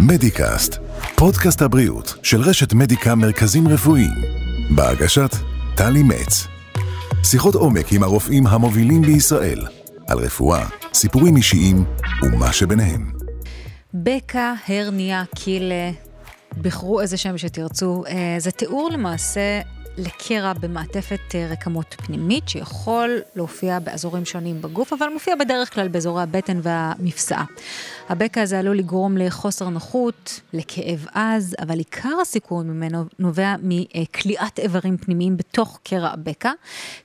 מדיקאסט, פודקאסט הבריאות של רשת מדיקה מרכזים רפואיים, בהגשת טלי מצ. שיחות עומק עם הרופאים המובילים בישראל, על רפואה, סיפורים אישיים ומה שביניהם. בקע, הרניה, קילה, בחרו איזה שם שתרצו. אה, זה תיאור למעשה לקרע במעטפת אה, רקמות פנימית, שיכול להופיע באזורים שונים בגוף, אבל מופיע בדרך כלל באזורי הבטן והמפסעה. הבקע הזה עלול לגרום לחוסר נוחות, לכאב עז, אבל עיקר הסיכון ממנו נובע מכליאת איברים פנימיים בתוך קרע הבקע.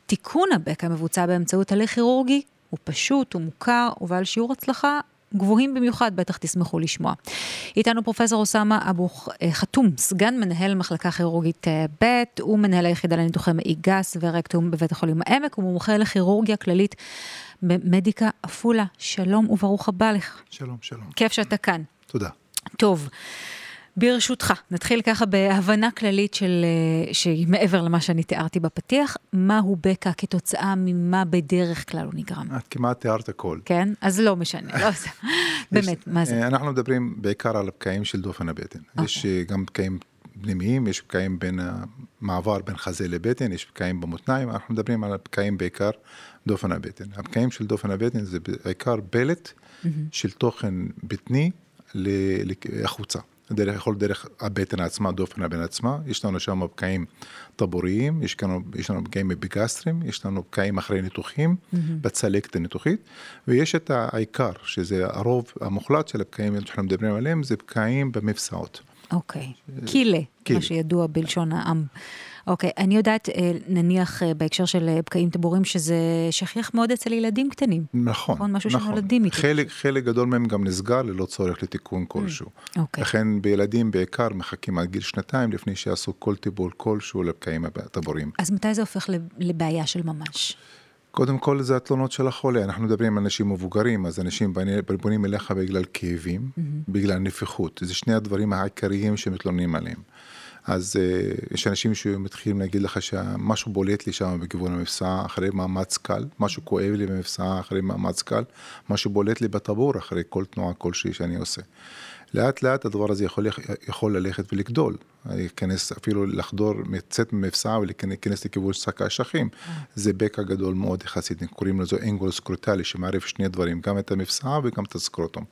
תיקון הבקע מבוצע באמצעות הליך כירורגי, הוא פשוט, הוא מוכר, ובעל שיעור הצלחה גבוהים במיוחד, בטח תשמחו לשמוע. איתנו פרופסור אוסאמה אבו חתום, סגן מנהל מחלקה כירורגית אה, ב', הוא מנהל היחידה לניתוחי מעי גס ורקטום בבית החולים העמק, הוא מומחה לכירורגיה כללית במדיקה עפולה. שלום וברוך הבא לך. שלום, שלום. כיף שאתה כאן. תודה. טוב. ברשותך, נתחיל ככה בהבנה כללית של, אה, שהיא מעבר למה שאני תיארתי בפתיח, מהו בקע כתוצאה ממה בדרך כלל הוא נגרם. את כמעט תיארת הכל. כן? אז לא משנה, לא, באמת, מה זה? אה, אנחנו מדברים בעיקר על הבקעים של דופן הבטן. Okay. יש אוקיי. אה, גם בקעים פנימיים, יש בקעים בין המעבר בין חזה לבטן, יש בקעים במותניים, אנחנו מדברים על הבקעים בעיקר דופן הבטן. הבקעים של דופן הבטן זה בעיקר בלט mm-hmm. של תוכן בטני החוצה. דרך, יכול דרך הבטן עצמה, דופן הבטן עצמה, יש לנו שם בקעים טבוריים, יש לנו, יש לנו בקעים אפיגסטרים, יש לנו בקעים אחרי ניתוחים, mm-hmm. בצלקת הניתוחית, ויש את העיקר, שזה הרוב המוחלט של הבקעים שאנחנו מדברים עליהם, זה בקעים במפסעות. אוקיי, okay. קילה, מה שידוע בלשון העם. אוקיי, okay, אני יודעת, אה, נניח אה, בהקשר של אה, בקעים טבורים, שזה שכיח מאוד אצל ילדים קטנים. נכון, נכון. משהו נכון. שנולדים איתו. חלק, חלק גדול מהם גם נסגר ללא צורך לתיקון כלשהו. אוקיי. לכן בילדים בעיקר מחכים עד גיל שנתיים לפני שיעשו כל טיפול כלשהו לבקעים הטבורים. אז מתי זה הופך לבעיה של ממש? קודם כל זה התלונות של החולה, אנחנו מדברים על אנשים מבוגרים, אז אנשים פונים אליך בגלל כאבים, mm-hmm. בגלל נפיחות, זה שני הדברים העיקריים שמתלוננים עליהם. אז uh, יש אנשים שמתחילים להגיד לך שמשהו בולט לי שם בכיוון המפסע אחרי מאמץ קל, משהו כואב לי במפסע אחרי מאמץ קל, משהו בולט לי בטבור אחרי כל תנועה כלשהי שאני עושה. לאט לאט הדבר הזה יכול, יכול ללכת ולגדול, להיכנס אפילו לחדור, לצאת ממפסע ולהיכנס לכיוון שק האשכים. זה בקע גדול מאוד יחסית, קוראים לזה אנגולוס קרוטלי שמערב שני דברים, גם את המפסע וגם את הסקרוטום.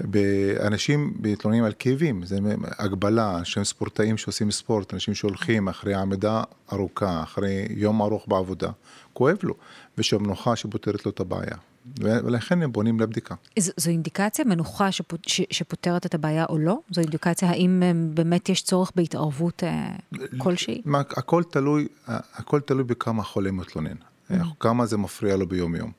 באנשים מתלוננים על כאבים, זה הגבלה, שהם ספורטאים שעושים ספורט, אנשים שהולכים אחרי עמידה ארוכה, אחרי יום ארוך בעבודה, כואב לו, ושהמנוחה שפותרת לו את הבעיה. ולכן הם בונים לבדיקה. זו, זו אינדיקציה מנוחה שפות, ש, שפותרת את הבעיה או לא? זו אינדיקציה האם באמת יש צורך בהתערבות אה, כלשהי? מה, הכל תלוי, הכל תלוי בכמה חולה מתלונן, mm-hmm. כמה זה מפריע לו ביום יום.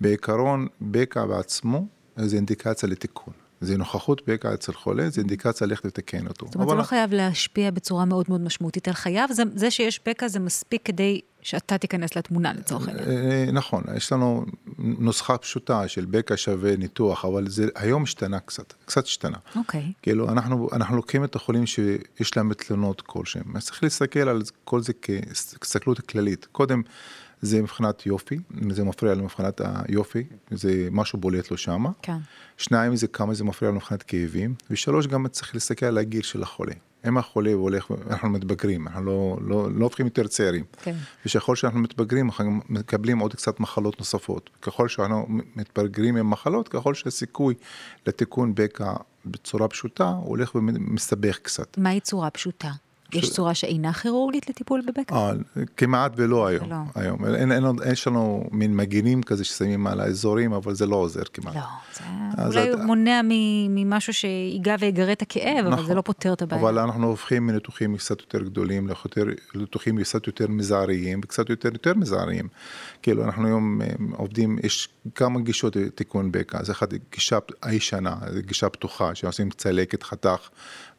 בעיקרון, בקע בעצמו זה אינדיקציה לתיקון. זה נוכחות בקע אצל חולה, זה אינדיקציה ללכת לתקן אותו. זאת אומרת, זה לא חייב להשפיע בצורה מאוד מאוד משמעותית על חייו, זה, זה שיש בקע זה מספיק כדי שאתה תיכנס לתמונה לצורך העניין. אה, נכון, יש לנו נוסחה פשוטה של בקע שווה ניתוח, אבל זה היום השתנה קצת, קצת השתנה. אוקיי. כאילו, אנחנו, אנחנו לוקחים את החולים שיש להם תלונות כלשהם, אז צריך להסתכל על כל זה כהסתכלות כללית. קודם, זה מבחינת יופי, זה מפריע לו מבחינת היופי, זה משהו בולט לו שמה. כן. שניים, זה כמה זה מפריע לו מבחינת כאבים. ושלוש, גם צריך להסתכל על הגיל של החולה. אם החולה הולך, אנחנו מתבגרים, אנחנו לא, לא, לא הופכים יותר צעירים. כן. ושככל שאנחנו מתבגרים, אנחנו מקבלים עוד קצת מחלות נוספות. ככל שאנחנו מתבגרים עם מחלות, ככל שהסיכוי לתיקון בקע בצורה פשוטה, הוא הולך ומסתבך קצת. מהי צורה פשוטה? יש צורה שאינה כירורגית לטיפול בבקע? אה, כמעט ולא היום. לא. היום. אין, אין, אין, יש לנו מין מגינים כזה ששמים על האזורים, אבל זה לא עוזר כמעט. לא, זה אולי את... מונע ממשהו שיגע ויגרה את הכאב, נכון, אבל זה נכון. לא פותר את הבעיה. אבל אנחנו הופכים מניתוחים קצת יותר גדולים לניתוחים קצת יותר מזעריים וקצת יותר יותר מזעריים. כאילו, אנחנו היום אה, עובדים, יש כמה גישות תיקון בקע. אז אחת גישה הישנה, גישה פתוחה, שעושים צלקת חתך.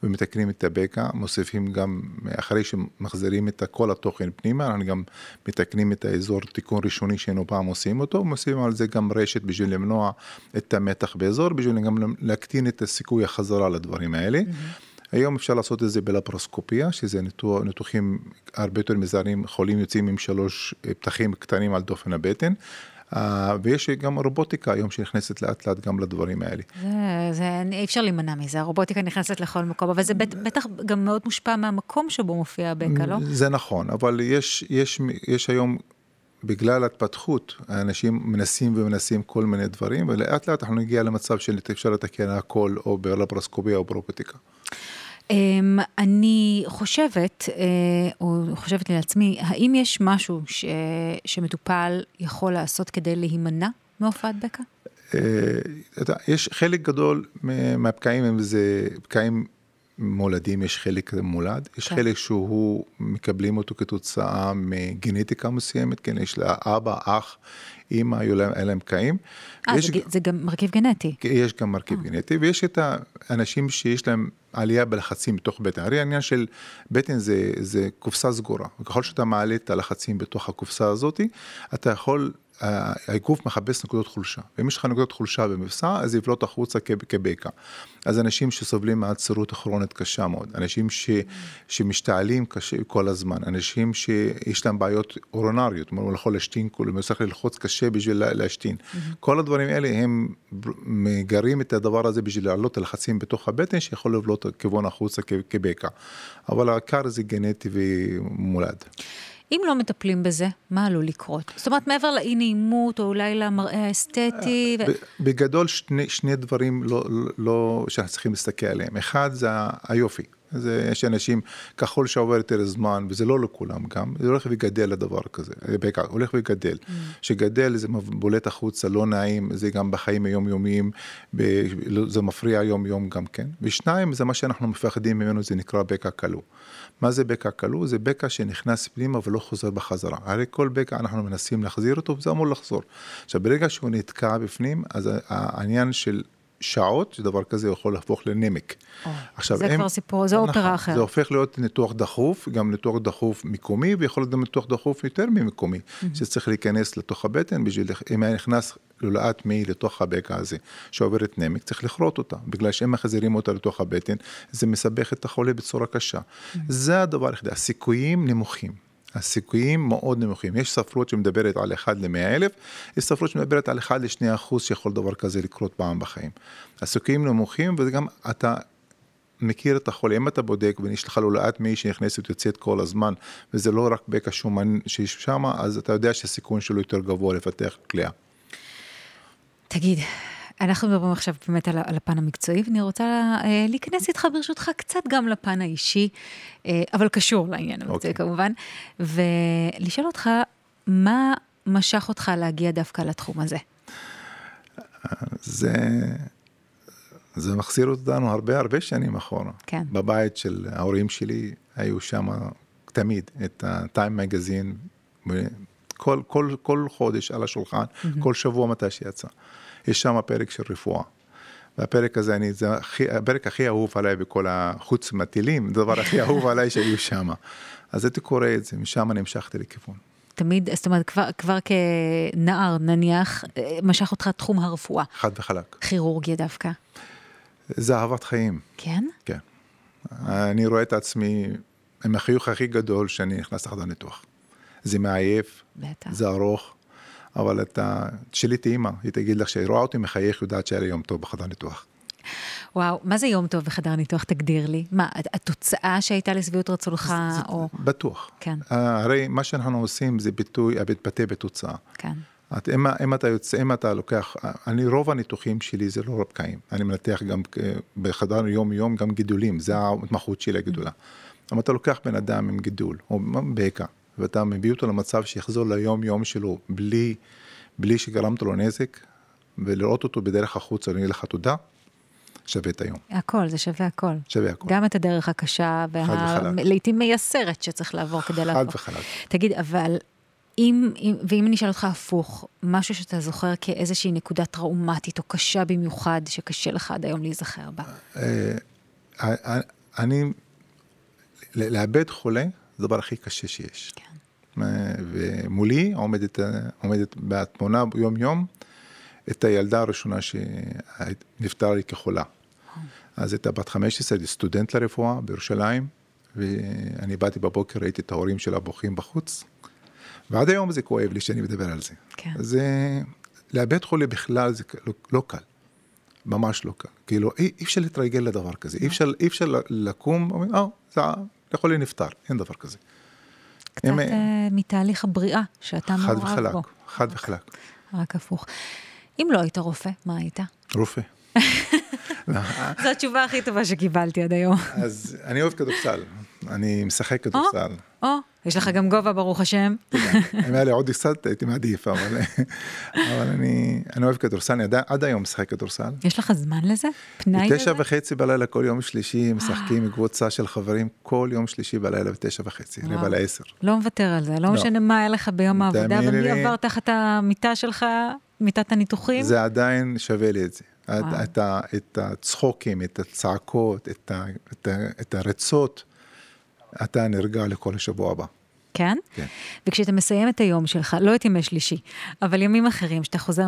ומתקנים את הבקע, מוסיפים גם, אחרי שמחזירים את כל התוכן פנימה, אנחנו גם מתקנים את האזור תיקון ראשוני שהיינו פעם עושים אותו, מוסיפים על זה גם רשת בשביל למנוע את המתח באזור, בשביל גם להקטין את הסיכוי החזרה לדברים האלה. Mm-hmm. היום אפשר לעשות את זה בלפרוסקופיה, שזה ניתוח, ניתוחים הרבה יותר מזערים, חולים יוצאים עם שלוש פתחים קטנים על דופן הבטן. Uh, ויש גם רובוטיקה היום שנכנסת לאט לאט גם לדברים האלה. זה, זה, אי אפשר להימנע מזה, הרובוטיקה נכנסת לכל מקום, אבל זה בטח גם מאוד מושפע מהמקום שבו מופיע הבקע, לא? זה נכון, אבל יש, יש, יש היום בגלל התפתחות, האנשים מנסים ומנסים כל מיני דברים, ולאט לאט אנחנו נגיע למצב של אפשר לתקן הכל, או בלפרוסקופיה או ברובוטיקה. אמ, אני חושבת, אה, או חושבת לעצמי, האם יש משהו ש, שמטופל יכול לעשות כדי להימנע מהופעת בקע? אה, יש חלק גדול מהפקעים הם זה פקעים מולדים, יש חלק מולד, יש כן. חלק שהוא, מקבלים אותו כתוצאה מגנטיקה מסוימת, כן, יש לה אבא, אח, אימא, היו להם קאים. אה, זה, זה גם מרכיב גנטי. יש גם מרכיב אה. גנטי, ויש את האנשים שיש להם עלייה בלחצים בתוך בטן. הרי העניין של בטן זה, זה קופסה סגורה, וככל שאתה מעלה את הלחצים בתוך הקופסה הזאת, אתה יכול הגוף מחפש נקודות חולשה. ואם יש לך נקודות חולשה במבצע, אז יבלוט החוצה כבקע. אז אנשים שסובלים מעצרות כרונית קשה מאוד, אנשים ש, שמשתעלים קשה כל הזמן, אנשים שיש להם בעיות אורונריות, הוא יכול להשתין, הוא צריך ללחוץ קשה בשביל להשתין. Mm-hmm. כל הדברים האלה הם מגרים את הדבר הזה בשביל להעלות הלחצים בתוך הבטן, שיכול לבלוט כיוון החוצה כבקע. אבל העיקר זה גנטי ומולד. אם לא מטפלים בזה, מה עלול לקרות? זאת אומרת, מעבר לאי נעימות, או אולי למראה האסתטי? ו... בגדול, שני, שני דברים לא, לא, שאנחנו צריכים להסתכל עליהם. אחד זה היופי. זה, יש אנשים, ככל שעובר יותר זמן, וזה לא לכולם גם, זה הולך וגדל הדבר כזה, בעיקר, הולך וגדל. Mm. שגדל זה בולט החוצה, לא נעים, זה גם בחיים היומיומיים, זה מפריע יום-יום גם כן. ושניים, זה מה שאנחנו מפחדים ממנו, זה נקרא בקע כלוא. מה זה בקע כלוא? זה בקע שנכנס פנימה ולא חוזר בחזרה. הרי כל בקע אנחנו מנסים להחזיר אותו וזה אמור לחזור. עכשיו ברגע שהוא נתקע בפנים, אז העניין של שעות, שדבר כזה יכול להפוך לנמק. Oh, עכשיו, זה הם, כבר סיפור, זה אופרה אחרת. זה הופך להיות ניתוח דחוף, גם ניתוח דחוף מקומי, ויכול להיות גם ניתוח דחוף יותר ממקומי, mm-hmm. שצריך להיכנס לתוך הבטן, בשביל, אם היה נכנס לולאת מי לתוך הבקע הזה, שעוברת נמק, צריך לכרות אותה, בגלל שאם מחזירים אותה לתוך הבטן, זה מסבך את החולה בצורה קשה. Mm-hmm. זה הדבר היחידי, הסיכויים נמוכים. הסיכויים מאוד נמוכים. יש ספרות שמדברת על 1 ל-100 אלף, יש ספרות שמדברת על 1 ל-2 אחוז שיכול דבר כזה לקרות פעם בחיים. הסיכויים נמוכים וגם אתה מכיר את החולה, אם אתה בודק ויש לך לולאת מי שנכנסת ויוצאת כל הזמן, וזה לא רק בקע שומן שיש שם, אז אתה יודע שהסיכון שלו יותר גבוה לפתח כליאה. תגיד, אנחנו מדברים עכשיו באמת על, על הפן המקצועי, ואני רוצה אה, להיכנס איתך ברשותך קצת גם לפן האישי, אה, אבל קשור לעניין המקצועי okay. אוקיי. כמובן, ולשאול אותך, מה משך אותך להגיע דווקא לתחום הזה? זה, זה מחזיר אותנו הרבה הרבה שנים אחורה. כן. בבית של ההורים שלי היו שם תמיד את ה-time magazine, כל, כל, כל חודש על השולחן, mm-hmm. כל שבוע מתי שיצא. יש שם פרק של רפואה. והפרק הזה, אני, זה הכי, הפרק הכי אהוב עליי בכל החוץ מהטילים, הדבר הכי אהוב עליי שהיו שם. אז הייתי קורא את זה, משם אני המשכתי לכיוון. תמיד, זאת אומרת, כבר, כבר כנער, נניח, משך אותך תחום הרפואה. חד וחלק. כירורגיה דווקא. זה אהבת חיים. כן? כן. אני רואה את עצמי עם החיוך הכי גדול שאני נכנס לחדר ניתוח. זה מעייף, בטח. זה ארוך, אבל אתה, תשאלי את אימא, היא תגיד לך שהיא רואה אותי מחייך, יודעת שהיה לי יום טוב בחדר ניתוח. וואו, מה זה יום טוב בחדר ניתוח? תגדיר לי. מה, התוצאה שהייתה לשביעות רצונך, או... בטוח. כן. הרי מה שאנחנו עושים זה ביטוי, מתבטא בתוצאה. כן. את, אם, אם אתה יוצא, אם אתה לוקח, אני, רוב הניתוחים שלי זה לא רבקאים. אני מנתח גם בחדר יום-יום גם גידולים, זה ההתמחות שלי הגידולה. אבל אתה לוקח בן אדם עם גידול, או בעיקר, ואתה מביא אותו למצב שיחזור ליום-יום שלו בלי, בלי שגרמת לו נזק, ולראות אותו בדרך החוצה, אני אגיד לך תודה, שווה את היום. הכל, זה שווה הכל. שווה הכל. גם את הדרך הקשה, ולעיתים וה... מייסרת שצריך לעבור כדי לעבור. חד וחלק. תגיד, אבל אם, אם, ואם אני אשאל אותך הפוך, משהו שאתה זוכר כאיזושהי נקודה טראומטית או קשה במיוחד, שקשה לך עד היום להיזכר בה? אה, אה, אני, לאבד חולה, זה הדבר הכי קשה שיש. כן. ומולי עומדת, עומדת בתמונה יום יום את הילדה הראשונה שנפטרה לי כחולה. אז הייתה בת 15, הייתי סטודנט לרפואה בירושלים, ואני באתי בבוקר, ראיתי את ההורים שלה בוכים בחוץ, ועד היום זה כואב לי שאני מדבר על זה. כן. זה, לאבד חולה בכלל זה לא, לא קל, ממש לא קל. כאילו, אי, אי אפשר להתרגל לדבר כזה, אי אפשר, אי אפשר לקום, אומרים, אה, זה החולה נפטר, אין דבר כזה. קצת הם, uh, מתהליך הבריאה שאתה מעורב בו. חד וחלק, חד וחלק. רק הפוך. אם לא היית רופא, מה היית? רופא. זו התשובה הכי טובה שקיבלתי עד היום. אז אני אוהב כדורסל, אני משחק כדורסל. או, יש לך גם גובה, ברוך השם. אם היה לי עוד קצת, הייתי מעדיף, אבל אני אוהב כדורסל, אני עד היום משחק כדורסל. יש לך זמן לזה? פנאי לזה? בתשע וחצי בלילה כל יום שלישי משחקים עם קבוצה של חברים כל יום שלישי בלילה בתשע וחצי, רבע לעשר. לא מוותר על זה, לא משנה מה היה לך ביום העבודה, ומי עבר תחת המיטה שלך, מיטת הניתוחים. זה עדיין שווה לי את זה. את, את הצחוקים, את הצעקות, את, את, את הרצות, אתה נרגע לכל השבוע הבא. כן? כן. וכשאתה מסיים את היום שלך, לא את ימי שלישי, אבל ימים אחרים, שאתה חוזר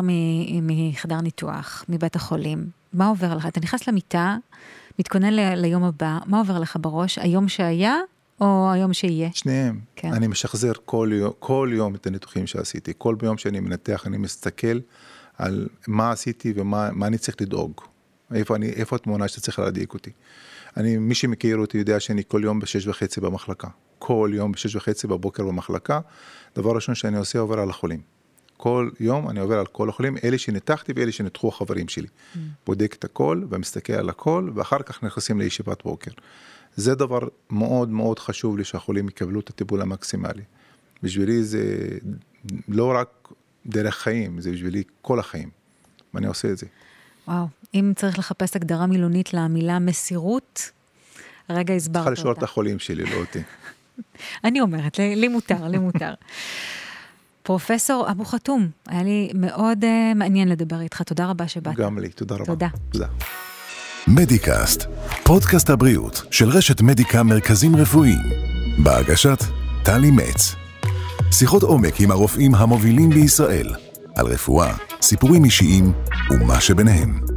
מחדר ניתוח, מבית החולים, מה עובר לך? אתה נכנס למיטה, מתכונן ל, ליום הבא, מה עובר לך בראש? היום שהיה או היום שיהיה? שניהם. כן. אני משחזר כל יום, כל יום את הניתוחים שעשיתי. כל יום שאני מנתח, אני מסתכל על מה עשיתי ומה אני צריך לדאוג. איפה, אני, איפה התמונה שאתה צריך להדאיג אותי. אני, מי שמכיר אותי יודע שאני כל יום בשש וחצי במחלקה. כל יום בשש וחצי בבוקר במחלקה. דבר ראשון שאני עושה עובר על החולים. כל יום אני עובר על כל החולים, אלה שניתחתי ואלה שניתחו החברים שלי. Mm. בודק את הכל ומסתכל על הכל, ואחר כך נכנסים לישיבת בוקר. זה דבר מאוד מאוד חשוב לי שהחולים יקבלו את הטיפול המקסימלי. בשבילי זה לא רק דרך חיים, זה בשבילי כל החיים, ואני עושה את זה. וואו, אם צריך לחפש הגדרה מילונית למילה מסירות, הרגע הסברת אותה. צריכה לשאול את החולים שלי, לא אותי. אני אומרת, לי, מותר, לי מותר. פרופסור אבו חתום, היה לי מאוד uh, מעניין לדבר איתך, תודה רבה שבאת. גם לי, תודה רבה. תודה. תודה. מדיקאסט, פודקאסט הבריאות של רשת מדיקה מרכזים רפואיים, בהגשת טלי מצ. שיחות עומק עם הרופאים המובילים בישראל, על רפואה, סיפורים אישיים ומה שביניהם.